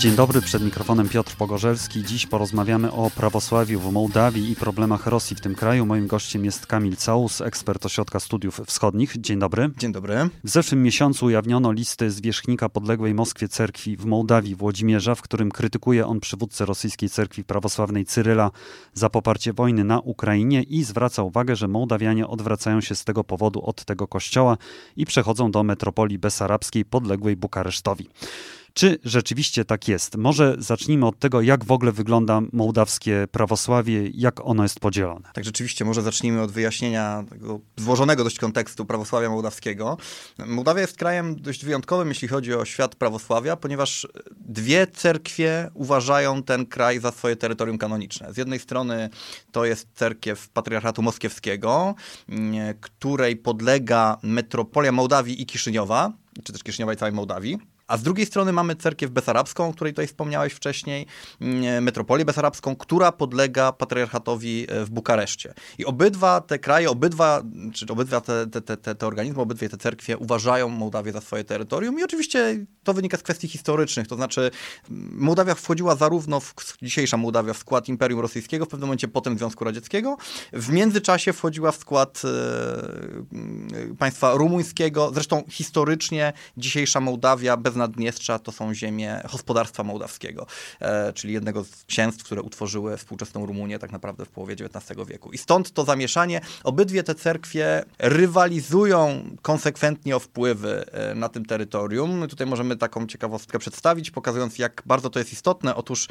Dzień dobry, przed mikrofonem Piotr Pogorzelski. Dziś porozmawiamy o prawosławiu w Mołdawii i problemach Rosji w tym kraju. Moim gościem jest Kamil Caus, ekspert Ośrodka Studiów Wschodnich. Dzień dobry. Dzień dobry. W zeszłym miesiącu ujawniono listy zwierzchnika podległej Moskwie cerkwi w Mołdawii, Włodzimierza, w którym krytykuje on przywódcę rosyjskiej cerkwi prawosławnej Cyryla za poparcie wojny na Ukrainie i zwraca uwagę, że Mołdawianie odwracają się z tego powodu od tego kościoła i przechodzą do metropolii besarabskiej podległej Bukaresztowi. Czy rzeczywiście tak jest? Może zacznijmy od tego, jak w ogóle wygląda mołdawskie prawosławie, jak ono jest podzielone. Tak, rzeczywiście, może zacznijmy od wyjaśnienia tego złożonego dość kontekstu prawosławia mołdawskiego. Mołdawia jest krajem dość wyjątkowym, jeśli chodzi o świat prawosławia, ponieważ dwie cerkwie uważają ten kraj za swoje terytorium kanoniczne. Z jednej strony to jest cerkiew patriarchatu moskiewskiego, której podlega metropolia Mołdawii i Kiszyniowa, czy też Kiszyniowa i całej Mołdawii. A z drugiej strony mamy cerkiew besarabską, o której tutaj wspomniałeś wcześniej, mm, metropolię besarabską, która podlega patriarchatowi e, w Bukareszcie. I obydwa te kraje, obydwa, czy obydwa te, te, te, te organizmy, obydwie te cerkwie uważają Mołdawię za swoje terytorium i oczywiście to wynika z kwestii historycznych, to znaczy mm, Mołdawia wchodziła zarówno w, dzisiejsza Mołdawia w skład Imperium Rosyjskiego, w pewnym momencie potem Związku Radzieckiego, w międzyczasie wchodziła w skład e, państwa rumuńskiego, zresztą historycznie dzisiejsza Mołdawia bez Naddniestrza to są ziemie gospodarstwa mołdawskiego, e, czyli jednego z księstw, które utworzyły współczesną Rumunię tak naprawdę w połowie XIX wieku. I stąd to zamieszanie. Obydwie te cerkwie rywalizują konsekwentnie o wpływy e, na tym terytorium. Tutaj możemy taką ciekawostkę przedstawić, pokazując jak bardzo to jest istotne. Otóż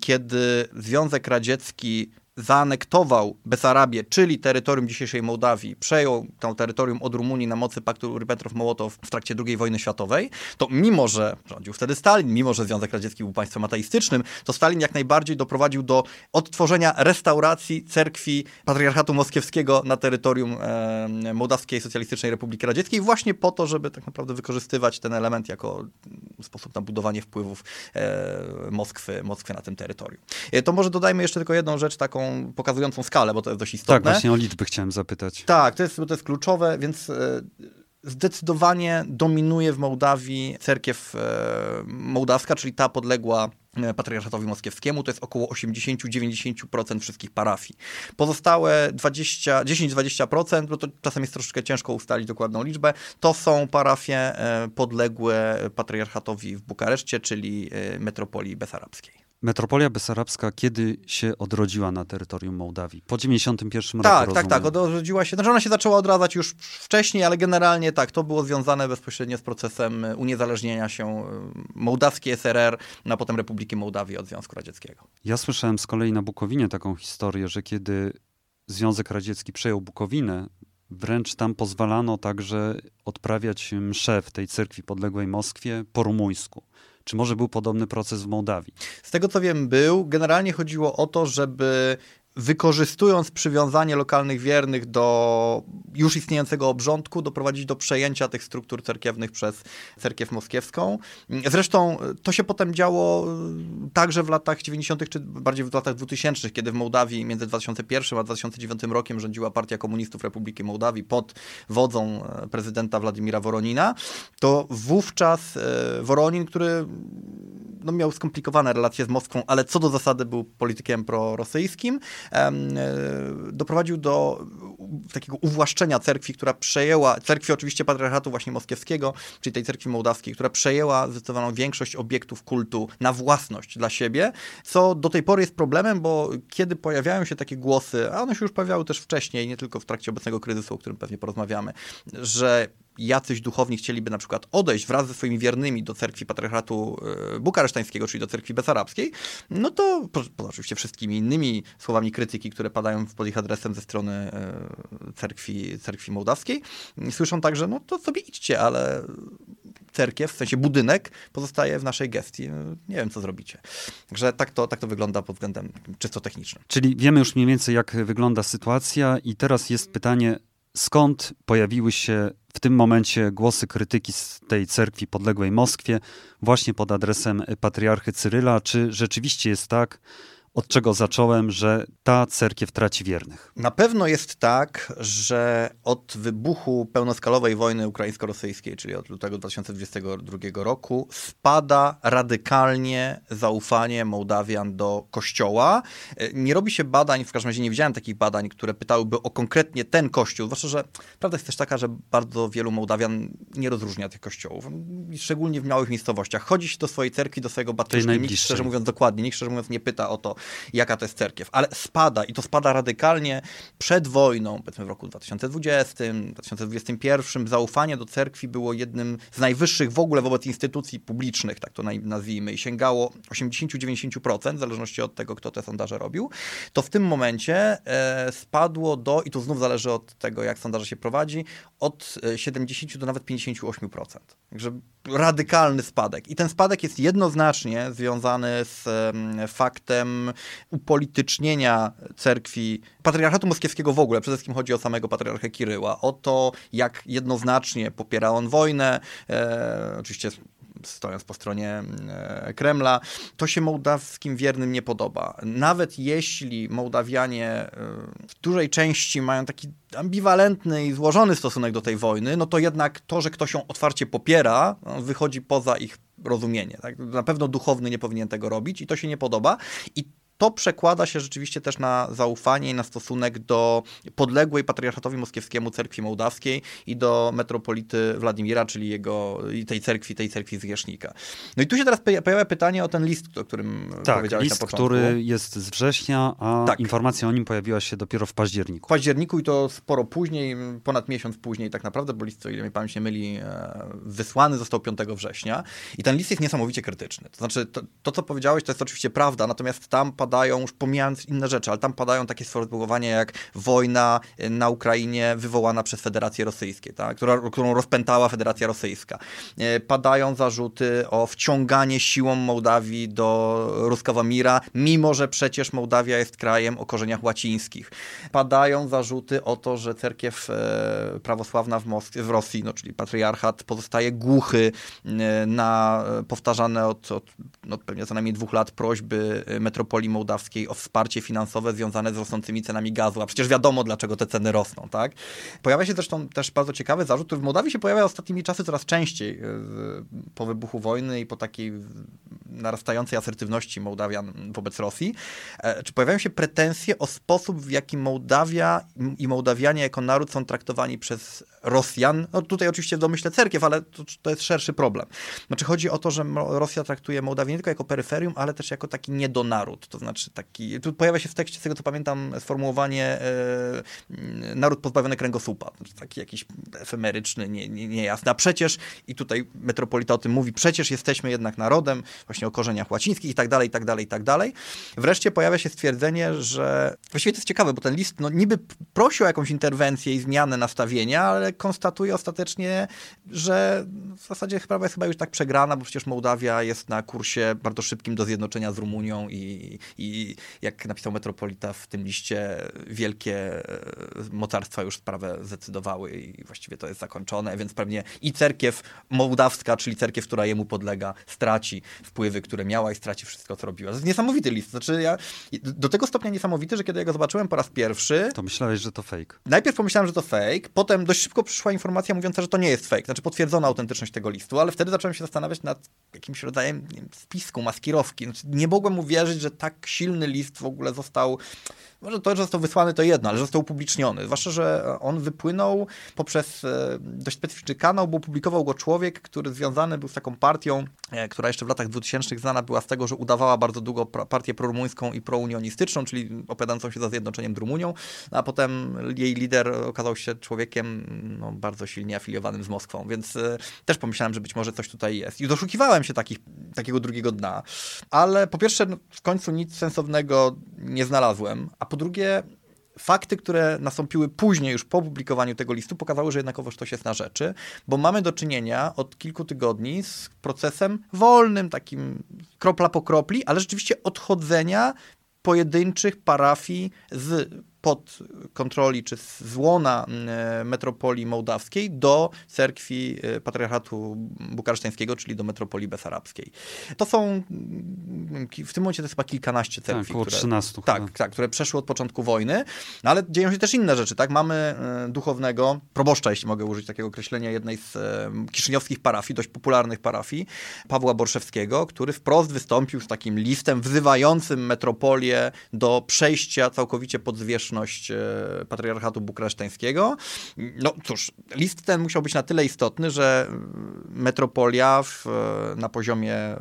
kiedy Związek Radziecki zaanektował Besarabię, czyli terytorium dzisiejszej Mołdawii, przejął to terytorium od Rumunii na mocy paktu Ribbentrop-Mołotow w trakcie II wojny światowej, to mimo, że rządził wtedy Stalin, mimo, że Związek Radziecki był państwem ateistycznym, to Stalin jak najbardziej doprowadził do odtworzenia restauracji cerkwi patriarchatu moskiewskiego na terytorium e, Mołdawskiej Socjalistycznej Republiki Radzieckiej właśnie po to, żeby tak naprawdę wykorzystywać ten element jako sposób na budowanie wpływów e, Moskwy, Moskwy na tym terytorium. E, to może dodajmy jeszcze tylko jedną rzecz taką pokazującą skalę, bo to jest dość istotne. Tak, właśnie o liczby chciałem zapytać. Tak, to jest, to jest kluczowe, więc e, zdecydowanie dominuje w Mołdawii cerkiew e, mołdawska, czyli ta podległa e, patriarchatowi moskiewskiemu, to jest około 80-90% wszystkich parafii. Pozostałe 10-20%, bo to czasem jest troszeczkę ciężko ustalić dokładną liczbę, to są parafie podległe patriarchatowi w Bukareszcie, czyli metropolii besarabskiej. Metropolia Besarabska kiedy się odrodziła na terytorium Mołdawii? Po 91 tak, roku, Tak, tak, tak. Odrodziła się. Znaczy ona się zaczęła odradzać już wcześniej, ale generalnie tak, to było związane bezpośrednio z procesem uniezależnienia się e, mołdawskiej SRR, na potem Republiki Mołdawii od Związku Radzieckiego. Ja słyszałem z kolei na Bukowinie taką historię, że kiedy Związek Radziecki przejął Bukowinę, wręcz tam pozwalano także odprawiać msze w tej cerkwi podległej Moskwie po rumuńsku. Czy może był podobny proces w Mołdawii? Z tego co wiem, był. Generalnie chodziło o to, żeby wykorzystując przywiązanie lokalnych wiernych do już istniejącego obrządku, doprowadzić do przejęcia tych struktur cerkiewnych przez cerkiew moskiewską. Zresztą to się potem działo e, także w latach 90., czy bardziej w latach 2000, kiedy w Mołdawii między 2001 a 2009 rokiem rządziła Partia Komunistów Republiki Mołdawii pod wodzą e, prezydenta Władimira Woronina, to wówczas e, Woronin, który no, miał skomplikowane relacje z Moskwą, ale co do zasady był politykiem prorosyjskim, e, doprowadził do takiego uwłaszczenia cerkwi, która przejęła, cerkwi oczywiście patriarchatu właśnie moskiewskiego, czyli tej cerkwi mołdawskiej, która przejęła zdecydowaną większość obiektów kultu na własność dla siebie, co do tej pory jest problemem, bo kiedy pojawiają się takie głosy, a one się już pojawiały też wcześniej, nie tylko w trakcie obecnego kryzysu, o którym pewnie porozmawiamy, że jacyś duchowni chcieliby na przykład odejść wraz ze swoimi wiernymi do cerkwi patriarchatu e, bukaresztańskiego, czyli do cerkwi besarabskiej, no to poza oczywiście wszystkimi innymi słowami krytyki, które padają pod ich adresem ze strony e, cerkwi, cerkwi mołdawskiej, słyszą także, no to sobie idźcie, ale cerkiew, w sensie budynek, pozostaje w naszej gestii. Nie wiem, co zrobicie. Także tak to, tak to wygląda pod względem czysto technicznym. Czyli wiemy już mniej więcej, jak wygląda sytuacja i teraz jest pytanie, skąd pojawiły się w tym momencie głosy krytyki z tej cerkwi podległej Moskwie, właśnie pod adresem patriarchy Cyryla. Czy rzeczywiście jest tak, od czego zacząłem, że ta cerkiew traci wiernych? Na pewno jest tak, że od wybuchu pełnoskalowej wojny ukraińsko-rosyjskiej, czyli od lutego 2022 roku, spada radykalnie zaufanie Mołdawian do kościoła. Nie robi się badań, w każdym razie nie widziałem takich badań, które pytałyby o konkretnie ten kościół, zwłaszcza, że prawda jest też taka, że bardzo wielu Mołdawian nie rozróżnia tych kościołów, szczególnie w małych miejscowościach. Chodzi się do swojej cerkwi, do swojego baptystu, nikt szczerze mówiąc dokładnie, nikt szczerze mówiąc nie pyta o to, jaka to jest cerkiew, ale spada i to spada radykalnie przed wojną, powiedzmy w roku 2020, 2021. Zaufanie do cerkwi było jednym z najwyższych w ogóle wobec instytucji publicznych, tak to nazwijmy, i sięgało 80-90%, w zależności od tego, kto te sondaże robił. To w tym momencie e, spadło do, i to znów zależy od tego, jak sondaże się prowadzi, od 70 do nawet 58%. Także radykalny spadek. I ten spadek jest jednoznacznie związany z faktem upolitycznienia cerkwi, patriarchatu moskiewskiego w ogóle, przede wszystkim chodzi o samego patriarchę Kiryła, o to, jak jednoznacznie popiera on wojnę, e, oczywiście stojąc po stronie e, Kremla, to się mołdawskim wiernym nie podoba. Nawet jeśli Mołdawianie e, w dużej części mają taki ambiwalentny i złożony stosunek do tej wojny, no to jednak to, że ktoś ją otwarcie popiera, no, wychodzi poza ich rozumienie. Tak? Na pewno duchowny nie powinien tego robić i to się nie podoba. I to przekłada się rzeczywiście też na zaufanie i na stosunek do podległej patriarchatowi moskiewskiemu cerkwi mołdawskiej i do metropolity Władimira, czyli jego, tej cerkwi, tej cerkwi zwierzchnika. No i tu się teraz pojawia pytanie o ten list, o którym tak, powiedziałeś list, na początku. który jest z września, a tak. informacja o nim pojawiła się dopiero w październiku. W październiku i to sporo później, ponad miesiąc później tak naprawdę, bo list, o ile mi pamięć nie myli, e, wysłany został 5 września i ten list jest niesamowicie krytyczny. To znaczy, to, to co powiedziałeś, to jest oczywiście prawda, natomiast tam pada padają, już pomijając inne rzeczy, ale tam padają takie sformułowania jak wojna y, na Ukrainie wywołana przez Federację Rosyjską, tak? Która, którą rozpętała Federacja Rosyjska. Y, padają zarzuty o wciąganie siłą Mołdawii do Ruskawamira, mimo że przecież Mołdawia jest krajem o korzeniach łacińskich. Padają zarzuty o to, że cerkiew e, prawosławna w, Moskwie, w Rosji, no, czyli patriarchat, pozostaje głuchy e, na powtarzane od, od no, pewnie co najmniej dwóch lat prośby metropolii mołdawskiej o wsparcie finansowe związane z rosnącymi cenami gazu, a przecież wiadomo, dlaczego te ceny rosną, tak? Pojawia się zresztą też bardzo ciekawy zarzut, który w Mołdawii się pojawia ostatnimi czasy coraz częściej e, po wybuchu wojny i po takiej narastającej asertywności Mołdawian wobec Rosji. E, czy pojawiają się pretensje o sposób, w jaki Mołdawia i Mołdawianie jako naród są traktowani przez Rosjan? No tutaj oczywiście w domyśle cerkiew, ale to, to jest szerszy problem. Znaczy chodzi o to, że Rosja traktuje Mołdawię nie tylko jako peryferium, ale też jako taki niedonaród. To znaczy taki, tu pojawia się w tekście, z tego co pamiętam, sformułowanie e, naród pozbawiony kręgosłupa. Znaczy taki jakiś efemeryczny, niejasny. Nie, nie a przecież, i tutaj metropolita o tym mówi, przecież jesteśmy jednak narodem, właśnie o korzeniach łacińskich i tak dalej, i tak dalej, i tak dalej. Wreszcie pojawia się stwierdzenie, że właściwie to jest ciekawe, bo ten list no, niby prosi o jakąś interwencję i zmianę nastawienia, ale konstatuje ostatecznie, że w zasadzie sprawa jest chyba już tak przegrana, bo przecież Mołdawia jest na kursie bardzo szybkim do zjednoczenia z Rumunią i, i jak napisał Metropolita w tym liście, wielkie e, mocarstwa już sprawę zdecydowały i właściwie to jest zakończone, więc pewnie i cerkiew mołdawska, czyli cerkiew, która jemu podlega, straci wpływy, które miała i straci wszystko, co robiła. To jest niesamowity list. Znaczy ja, do tego stopnia niesamowity, że kiedy ja go zobaczyłem po raz pierwszy... To myślałeś, że to fake. Najpierw pomyślałem, że to fake, potem dość szybko przyszła informacja mówiąca, że to nie jest fake. Znaczy potwierdzono autentyczność tego listu, ale wtedy zacząłem się zastanawiać nad jakimś rodzajem wiem, spisku, maskirowki. Znaczy, nie mogłem uwierzyć, że tak silny list w ogóle został może to, że został wysłany to jedno, ale że został upubliczniony. Zwłaszcza, że on wypłynął poprzez e, dość specyficzny kanał, bo publikował go człowiek, który związany był z taką partią, e, która jeszcze w latach 2000 znana była z tego, że udawała bardzo długo partię prorumuńską i prounionistyczną, czyli opowiadającą się za zjednoczeniem z Rumunią, a potem jej lider okazał się człowiekiem no, bardzo silnie afiliowanym z Moskwą, więc e, też pomyślałem, że być może coś tutaj jest. I doszukiwałem się takich, takiego drugiego dna, ale po pierwsze no, w końcu nic sensownego nie znalazłem, a po drugie, fakty, które nastąpiły później, już po opublikowaniu tego listu, pokazały, że jednakowoż coś jest na rzeczy, bo mamy do czynienia od kilku tygodni z procesem wolnym, takim kropla po kropli, ale rzeczywiście odchodzenia pojedynczych parafii z pod kontroli czy z łona e, metropolii mołdawskiej do cerkwi e, patriarchatu bukaresztańskiego, czyli do metropolii besarabskiej. To są, w tym momencie to jest chyba kilkanaście cerkwi. Tak, około które, 13. Tak, tak, które przeszły od początku wojny, no ale dzieją się też inne rzeczy, tak? Mamy e, duchownego, proboszcza, jeśli mogę użyć takiego określenia, jednej z kiszyniowskich parafii, dość popularnych parafii, Pawła Borszewskiego, który wprost wystąpił z takim listem wzywającym metropolię do przejścia całkowicie pod zwierzchność patriarchatu bukaresztańskiego. No cóż, list ten musiał być na tyle istotny, że metropolia w, na poziomie e,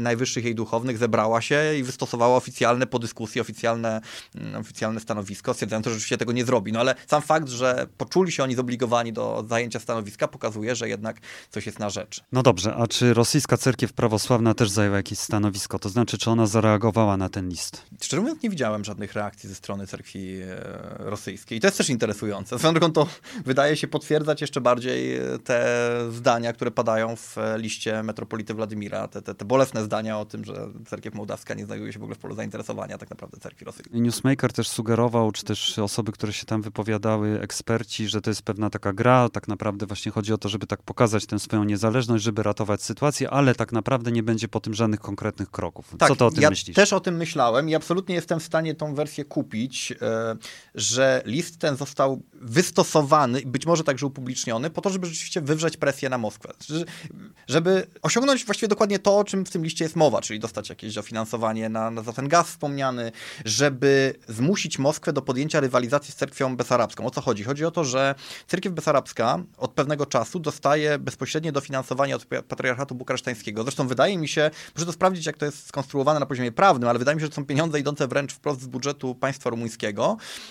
najwyższych jej duchownych zebrała się i wystosowała oficjalne po dyskusji, oficjalne, mm, oficjalne stanowisko, stwierdzając, że rzeczywiście tego nie zrobi. No ale sam fakt, że poczuli się oni zobligowani do zajęcia stanowiska, pokazuje, że jednak coś jest na rzecz. No dobrze, a czy rosyjska cerkiew prawosławna też zajęła jakieś stanowisko? To znaczy, czy ona zareagowała na ten list? Szczerze mówiąc, nie widziałem żadnych reakcji ze strony cerkwi e, rosyjskiej. I to jest też interesujące. Swoją drogą to wydaje się potwierdzać jeszcze bardziej te zdania, które padają w liście metropolity Władimira, te, te, te bolesne zdania o tym, że cerkiew mołdawska nie znajduje się w ogóle w polu zainteresowania tak naprawdę cerkwi rosyjskiej. Newsmaker też sugerował, czy też osoby, które się tam wypowiadały, eksperci, że to jest pewna taka gra, tak naprawdę właśnie chodzi o to, żeby tak pokazać tę swoją niezależność, żeby ratować sytuację, ale tak naprawdę nie będzie po tym żadnych konkretnych kroków. Tak, Co to o tym ja myślisz? też o tym myślałem i absolutnie jestem w stanie tą wersję kupić, e, że list ten został wystosowany, być może także upubliczniony, po to, żeby rzeczywiście wywrzeć presję na Moskwę. Żeby osiągnąć właściwie dokładnie to, o czym w tym liście jest mowa, czyli dostać jakieś dofinansowanie na, na za ten gaz wspomniany, żeby zmusić Moskwę do podjęcia rywalizacji z cerkwią besarabską. O co chodzi? Chodzi o to, że cerkiew besarabska od pewnego czasu dostaje bezpośrednie dofinansowanie od patriarchatu bukaresztańskiego. Zresztą wydaje mi się, muszę to sprawdzić, jak to jest skonstruowane na poziomie prawnym, ale wydaje mi się, że to są pieniądze idące wręcz wprost z budżetu państwa rumuńskiego,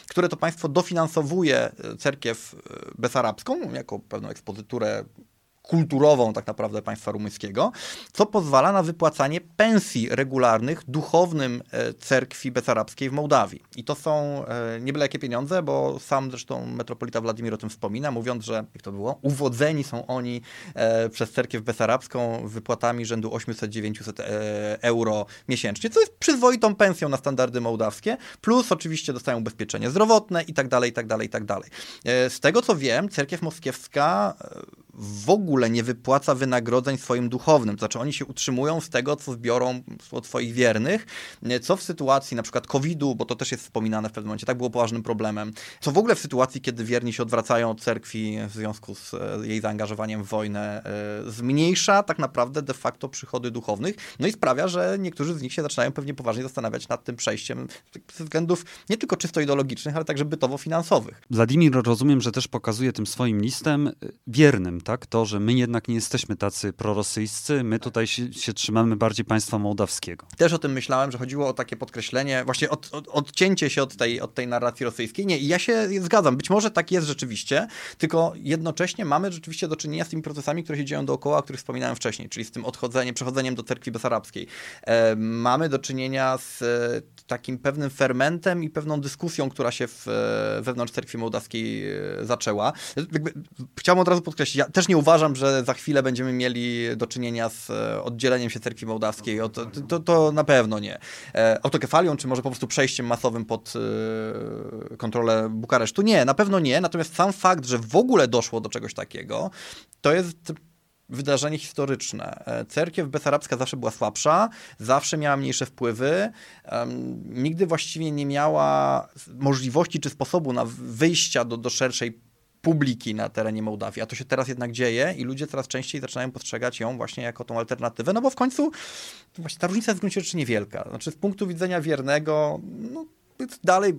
które to państwo dofinansowuje e, cerkiew e, besarabską jako pewną ekspozyturę kulturową tak naprawdę państwa rumuńskiego, co pozwala na wypłacanie pensji regularnych duchownym e, cerkwi besarabskiej w Mołdawii. I to są e, nie byle jakie pieniądze, bo sam zresztą metropolita Władimir o tym wspomina, mówiąc, że jak to było, uwodzeni są oni e, przez cerkiew besarabską wypłatami rzędu 800-900 euro miesięcznie, co jest przyzwoitą pensją na standardy mołdawskie, plus oczywiście dostają ubezpieczenie zdrowotne i tak dalej, i tak dalej, i tak dalej. Z tego co wiem, cerkiew moskiewska w ogóle nie wypłaca wynagrodzeń swoim duchownym. To znaczy oni się utrzymują z tego, co zbiorą od swoich wiernych, co w sytuacji na przykład COVID-u, bo to też jest wspominane w pewnym momencie, tak było poważnym problemem, co w ogóle w sytuacji, kiedy wierni się odwracają od cerkwi w związku z e, jej zaangażowaniem w wojnę, e, zmniejsza tak naprawdę de facto przychody duchownych, no i sprawia, że niektórzy z nich się zaczynają pewnie poważnie zastanawiać nad tym przejściem ze względów nie tylko czysto ideologicznych, ale także bytowo-finansowych. Wladimir rozumiem, że też pokazuje tym swoim listem e, wiernym, tak? To, że my jednak nie jesteśmy tacy prorosyjscy, my tutaj się, się trzymamy bardziej państwa mołdawskiego. Też o tym myślałem, że chodziło o takie podkreślenie, właśnie od, od, odcięcie się od tej, od tej narracji rosyjskiej. Nie, i ja się zgadzam, być może tak jest rzeczywiście, tylko jednocześnie mamy rzeczywiście do czynienia z tymi procesami, które się dzieją dookoła, o których wspominałem wcześniej, czyli z tym odchodzeniem, przechodzeniem do cerkwi besarabskiej. E, mamy do czynienia z e, takim pewnym fermentem i pewną dyskusją, która się w, e, wewnątrz cerkwi mołdawskiej e, zaczęła. Jakby, chciałbym od razu podkreślić, ja też nie uważam, że za chwilę będziemy mieli do czynienia z e, oddzieleniem się cerkwi mołdawskiej. O, to, to, na pewno nie. E, autokefalią, czy może po prostu przejściem masowym pod e, kontrolę Bukaresztu? Nie, na pewno nie. Natomiast sam fakt, że w ogóle doszło do czegoś takiego, to jest wydarzenie historyczne. Cerkiew besarabska zawsze była słabsza, zawsze miała mniejsze wpływy, nigdy właściwie nie miała możliwości czy sposobu na wyjścia do, do szerszej publiki na terenie Mołdawii, a to się teraz jednak dzieje i ludzie coraz częściej zaczynają postrzegać ją właśnie jako tą alternatywę, no bo w końcu właśnie ta różnica jest w gruncie rzeczy niewielka. Znaczy z punktu widzenia wiernego, no, dalej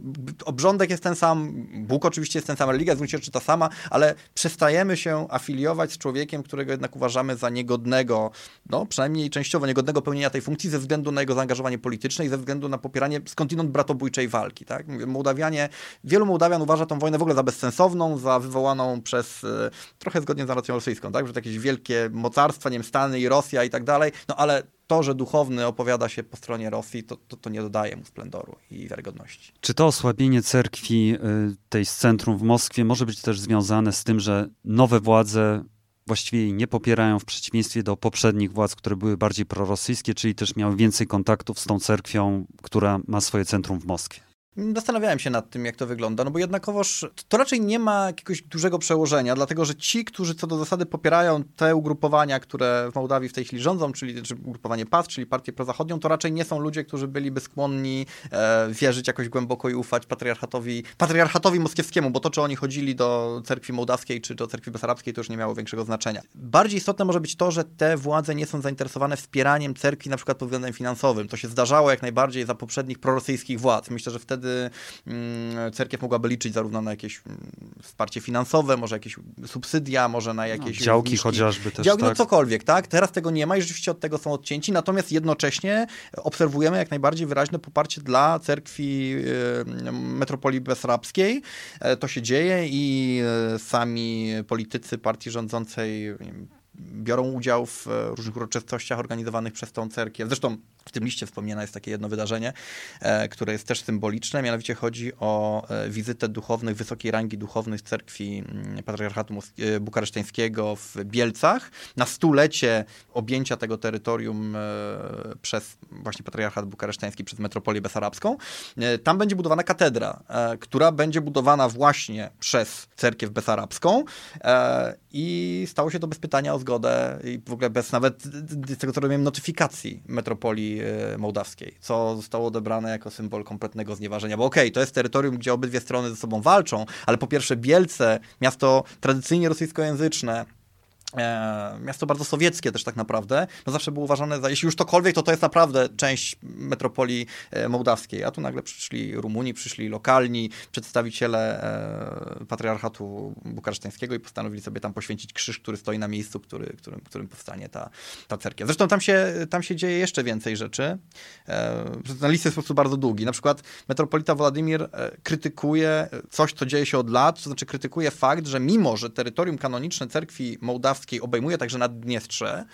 obrządek jest ten sam, Bóg oczywiście jest ten sam, religia jest w ta sama, ale przestajemy się afiliować z człowiekiem, którego jednak uważamy za niegodnego, no przynajmniej częściowo niegodnego pełnienia tej funkcji ze względu na jego zaangażowanie polityczne i ze względu na popieranie skądinąd bratobójczej walki. Tak? Mołdawianie, wielu Mołdawian uważa tą wojnę w ogóle za bezsensowną, za wywołaną przez, e, trochę zgodnie z narracją rosyjską, tak? że to jakieś wielkie mocarstwa, nie wiem, Stany i Rosja i tak dalej, no ale to, że duchowny opowiada się po stronie Rosji, to, to, to, nie dodaje mu splendoru i wiarygodności. Czy to osłabienie cerkwi y, tej z centrum w Moskwie może być też związane z tym, że nowe władze właściwie jej nie popierają w przeciwieństwie do poprzednich władz, które były bardziej prorosyjskie, czyli też miały więcej kontaktów z tą cerkwią, która ma swoje centrum w Moskwie? Zastanawiałem się nad tym, jak to wygląda, no bo jednakowoż to raczej nie ma jakiegoś dużego przełożenia, dlatego że ci, którzy co do zasady popierają te ugrupowania, które w Mołdawii w tej chwili rządzą, czyli ugrupowanie PAS, czyli partię prozachodnią, to raczej nie są ludzie, którzy byliby skłonni e, wierzyć jakoś głęboko i ufać patriarchatowi, patriarchatowi moskiewskiemu, bo to, czy oni chodzili do cerkwi mołdawskiej, czy do cerkwi besarabskiej, to już nie miało większego znaczenia. Bardziej istotne może być to, że te władze nie są zainteresowane wspieraniem cerkwi na przykład pod względem finansowym. To się zdarzało jak najbardziej za poprzednich prorosyjskich władz. Myślę, że wtedy wtedy mm, cerkiew mogłaby liczyć zarówno na jakieś mm, wsparcie finansowe, może jakieś subsydia, może na jakieś... No, działki chociażby też, działki, no tak? No cokolwiek, tak? Teraz tego nie ma i rzeczywiście od tego są odcięci, natomiast jednocześnie obserwujemy jak najbardziej wyraźne poparcie dla cerkwi metropolii besarabskiej. E, to się dzieje i e, sami politycy partii rządzącej biorą udział w e, różnych uroczystościach organizowanych przez tą cerkiew. Zresztą w tym liście wspomniane jest takie jedno wydarzenie, e, które jest też symboliczne, mianowicie chodzi o e, wizytę duchownych, wysokiej rangi duchownych cerkwi mm, Patriarchatu Bukareszteńskiego w Bielcach na stulecie objęcia tego terytorium przez właśnie Patriarchat Bukareszteński, przez metropolię besarabską. Tam będzie budowana katedra, która będzie budowana właśnie przez cerkiew besarabską i stało się to bez pytania o zgodę i w ogóle bez nawet, z tego co rozumiem, notyfikacji metropolii e, mołdawskiej, co zostało odebrane jako symbol kompletnego znieważenia. Bo okej, okay, to jest terytorium, gdzie obydwie strony ze sobą walczą, ale po pierwsze Bielce, miasto tradycyjnie rosyjskojęzyczne, miasto bardzo sowieckie też tak naprawdę, no zawsze było uważane za, jeśli już tokolwiek, to to jest naprawdę część metropolii e, mołdawskiej, a tu nagle przyszli Rumuni, przyszli lokalni przedstawiciele e, patriarchatu bukareszteńskiego i postanowili sobie tam poświęcić krzyż, który stoi na miejscu, który, którym, którym powstanie ta, ta cerkiew. Zresztą tam się, tam się dzieje jeszcze więcej rzeczy. Na list jest po prostu bardzo długi. Na przykład metropolita Władimir krytykuje coś, co dzieje się od lat, to znaczy krytykuje fakt, że mimo, że terytorium kanoniczne cerkwi mołdawskiej obejmuje także Naddniestrze,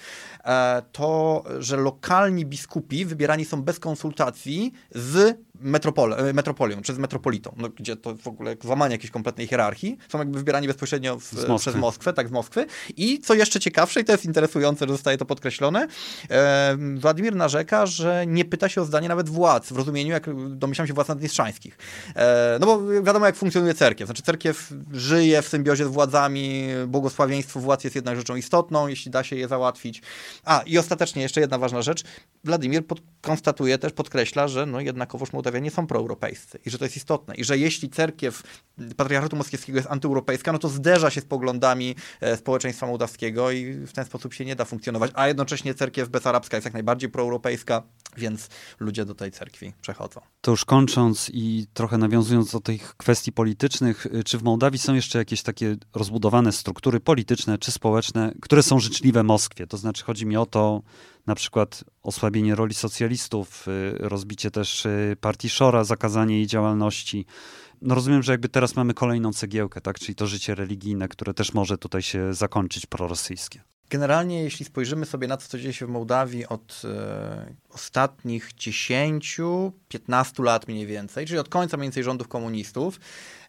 e, to, że lokalni biskupi wybierani są bez konsultacji z metropole, e, metropolią, czy z metropolitą, no, gdzie to w ogóle złamanie jakiejś kompletnej hierarchii, są jakby wybierani bezpośrednio w, przez Moskwę, tak z Moskwy. I co jeszcze ciekawsze, i to jest interesujące, że zostaje to podkreślone, e, Władimir narzeka, że nie pyta się o zdanie nawet władz, w rozumieniu, jak domyślam się, władz naddniestrzańskich. E, no bo wiadomo, jak funkcjonuje cerkiew. Znaczy cerkiew żyje w symbiozie z władzami, błogosławieństwo władz jest jednak rzeczą istotną, jeśli da się je załatwić. A, i ostatecznie jeszcze jedna ważna rzecz. Władimir konstatuje też, podkreśla, że no jednakowoż Mołdawianie są proeuropejscy i że to jest istotne. I że jeśli cerkiew Patriarchatu Moskiewskiego jest antyeuropejska, no to zderza się z poglądami e, społeczeństwa mołdawskiego i w ten sposób się nie da funkcjonować. A jednocześnie cerkiew bezarabska jest jak najbardziej proeuropejska, więc ludzie do tej cerkwi przechodzą. To już kończąc i trochę nawiązując do tych kwestii politycznych, y, czy w Mołdawii są jeszcze jakieś takie rozbudowane struktury polityczne czy społeczne, które są życzliwe Moskwie? To znaczy chodzi mi o to, na przykład osłabienie roli socjalistów, y, rozbicie też y, partii Szora, zakazanie jej działalności. No rozumiem, że jakby teraz mamy kolejną cegiełkę, tak? czyli to życie religijne, które też może tutaj się zakończyć prorosyjskie. Generalnie, jeśli spojrzymy sobie na to, co dzieje się w Mołdawii od e, ostatnich 10-15 lat mniej więcej, czyli od końca mniej więcej rządów komunistów,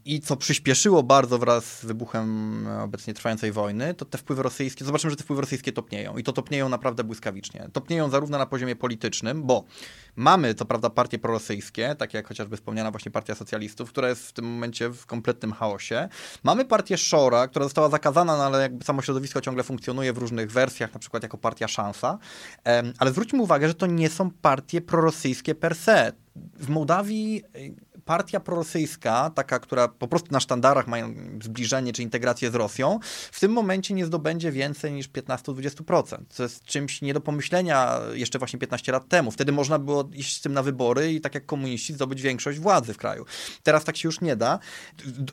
i co przyspieszyło bardzo wraz z wybuchem obecnie trwającej wojny, to te wpływy rosyjskie, zobaczymy, że te wpływy rosyjskie topnieją i to topnieją naprawdę błyskawicznie. Topnieją zarówno na poziomie politycznym, bo mamy co prawda partie prorosyjskie, takie jak chociażby wspomniana właśnie partia socjalistów, która jest w tym momencie w kompletnym chaosie. Mamy partię Szora, która została zakazana, no ale jakby samo środowisko ciągle funkcjonuje w różnych wersjach, na przykład jako partia Szansa. Ale zwróćmy uwagę, że to nie są partie prorosyjskie per se. W Mołdawii partia prorosyjska, taka, która po prostu na sztandarach mają zbliżenie czy integrację z Rosją, w tym momencie nie zdobędzie więcej niż 15-20%. Co jest czymś nie do pomyślenia jeszcze właśnie 15 lat temu. Wtedy można było iść z tym na wybory i tak jak komuniści zdobyć większość władzy w kraju. Teraz tak się już nie da.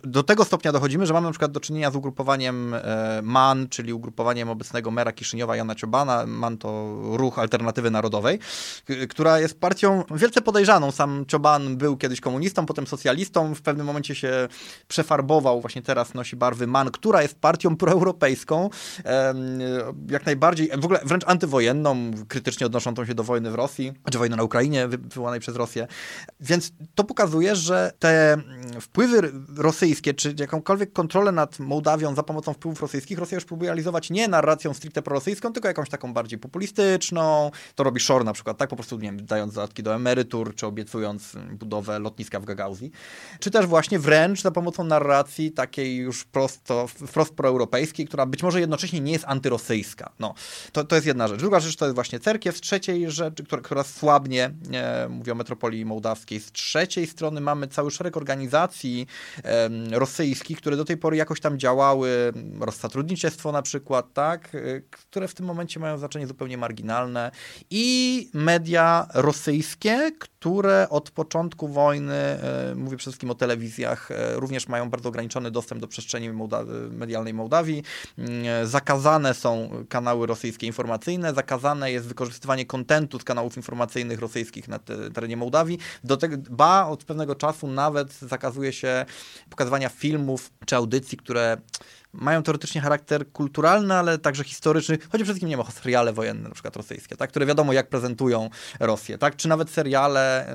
Do tego stopnia dochodzimy, że mamy na przykład do czynienia z ugrupowaniem e, MAN, czyli ugrupowaniem obecnego mera Kiszyniowa Jana Ciobana. MAN to ruch alternatywy narodowej, która jest partią wielce podejrzaną. Sam Cioban był kiedyś komunistą, potem socjalistą, w pewnym momencie się przefarbował, właśnie teraz nosi barwy MAN, która jest partią proeuropejską, jak najbardziej, w ogóle wręcz antywojenną, krytycznie odnoszącą się do wojny w Rosji, czy wojny na Ukrainie wywołanej przez Rosję. Więc to pokazuje, że te wpływy rosyjskie, czy jakąkolwiek kontrolę nad Mołdawią za pomocą wpływów rosyjskich, Rosja już próbuje realizować nie narracją stricte prorosyjską, tylko jakąś taką bardziej populistyczną. To robi Shor na przykład, tak po prostu, nie wiem, dając dodatki do emerytur, czy obiecując budowę lotniska w Gagauzji, czy też właśnie wręcz za pomocą narracji takiej już prosto, wprost proeuropejskiej, która być może jednocześnie nie jest antyrosyjska. No, to, to jest jedna rzecz. Druga rzecz to jest właśnie cerkiew. Z trzeciej rzeczy, która, która słabnie, e, mówię o metropolii mołdawskiej, z trzeciej strony mamy cały szereg organizacji e, rosyjskich, które do tej pory jakoś tam działały, rozsatrudnictwo na przykład, tak, e, które w tym momencie mają znaczenie zupełnie marginalne i media rosyjskie, które od początku wojny, e, mówię przede wszystkim o telewizjach, e, również mają bardzo ograniczony dostęp do przestrzeni medialnej Mołdawii. Mm, e, zakazane są kanały rosyjskie informacyjne, zakazane jest wykorzystywanie kontentu z kanałów informacyjnych rosyjskich na terenie Mołdawii. Do tego, ba, od pewnego czasu nawet zakazuje się pokazywania filmów czy audycji, które mają teoretycznie charakter kulturalny, ale także historyczny. Chodzi przede wszystkim nie o seriale wojenne, na przykład rosyjskie, tak? które wiadomo jak prezentują Rosję, tak? czy nawet seriale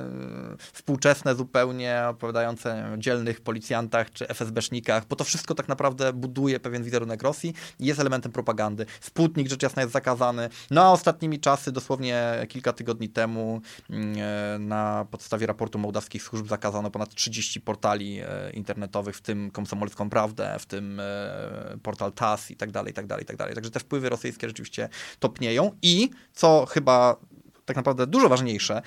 y, współczesne zupełnie, opowiadające o dzielnych policjantach czy FSB-sznikach, bo to wszystko tak naprawdę buduje pewien wizerunek Rosji i jest elementem propagandy. Sputnik rzecz jasna jest zakazany. No a ostatnimi czasy, dosłownie kilka tygodni temu, y, na podstawie raportu mołdawskich służb zakazano ponad 30 portali y, internetowych, w tym Komsomolską Prawdę, w tym portal TAS i tak dalej, i tak dalej, i tak dalej. Także te wpływy rosyjskie rzeczywiście topnieją i, co chyba tak naprawdę dużo ważniejsze,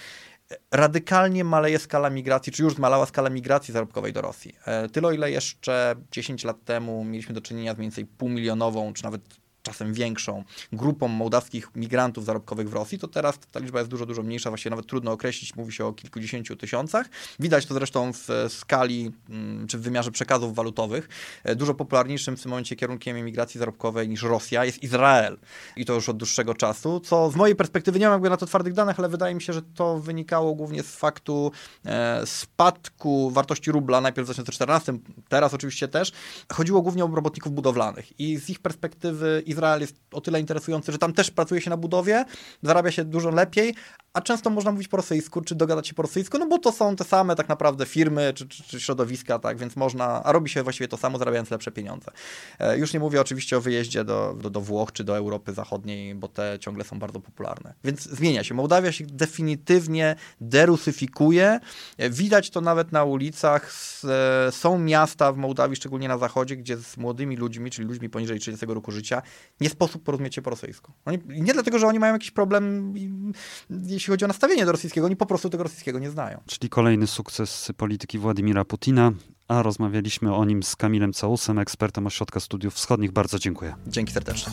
radykalnie maleje skala migracji, czy już zmalała skala migracji zarobkowej do Rosji. E, tyle, ile jeszcze 10 lat temu mieliśmy do czynienia z mniej więcej półmilionową, czy nawet czasem większą grupą mołdawskich migrantów zarobkowych w Rosji, to teraz ta liczba jest dużo, dużo mniejsza, właściwie nawet trudno określić, mówi się o kilkudziesięciu tysiącach. Widać to zresztą w skali mm, czy w wymiarze przekazów walutowych. E, dużo popularniejszym w tym momencie kierunkiem emigracji zarobkowej niż Rosja jest Izrael i to już od dłuższego czasu, co z mojej perspektywy nie mam jakby na to twardych danych, ale wydaje mi się, że to wynikało głównie z faktu e, spadku wartości rubla, najpierw w 2014, teraz oczywiście też. Chodziło głównie o robotników budowlanych i z ich perspektywy Izrael jest o tyle interesujący, że tam też pracuje się na budowie, zarabia się dużo lepiej, a często można mówić po rosyjsku, czy dogadać się po rosyjsku, no bo to są te same tak naprawdę firmy, czy, czy, czy środowiska, tak, więc można, a robi się właściwie to samo, zarabiając lepsze pieniądze. E, już nie mówię oczywiście o wyjeździe do, do, do Włoch, czy do Europy Zachodniej, bo te ciągle są bardzo popularne. Więc zmienia się. Mołdawia się definitywnie derusyfikuje. E, widać to nawet na ulicach. E, są miasta w Mołdawii, szczególnie na zachodzie, gdzie z młodymi ludźmi, czyli ludźmi poniżej 30 roku życia, nie sposób porozumieć się po rosyjsku. Oni, nie dlatego, że oni mają jakiś problem, jeśli chodzi o nastawienie do rosyjskiego, oni po prostu tego rosyjskiego nie znają. Czyli kolejny sukces polityki Władimira Putina, a rozmawialiśmy o nim z Kamilem Całusem, ekspertem Ośrodka Studiów Wschodnich. Bardzo dziękuję. Dzięki serdecznie.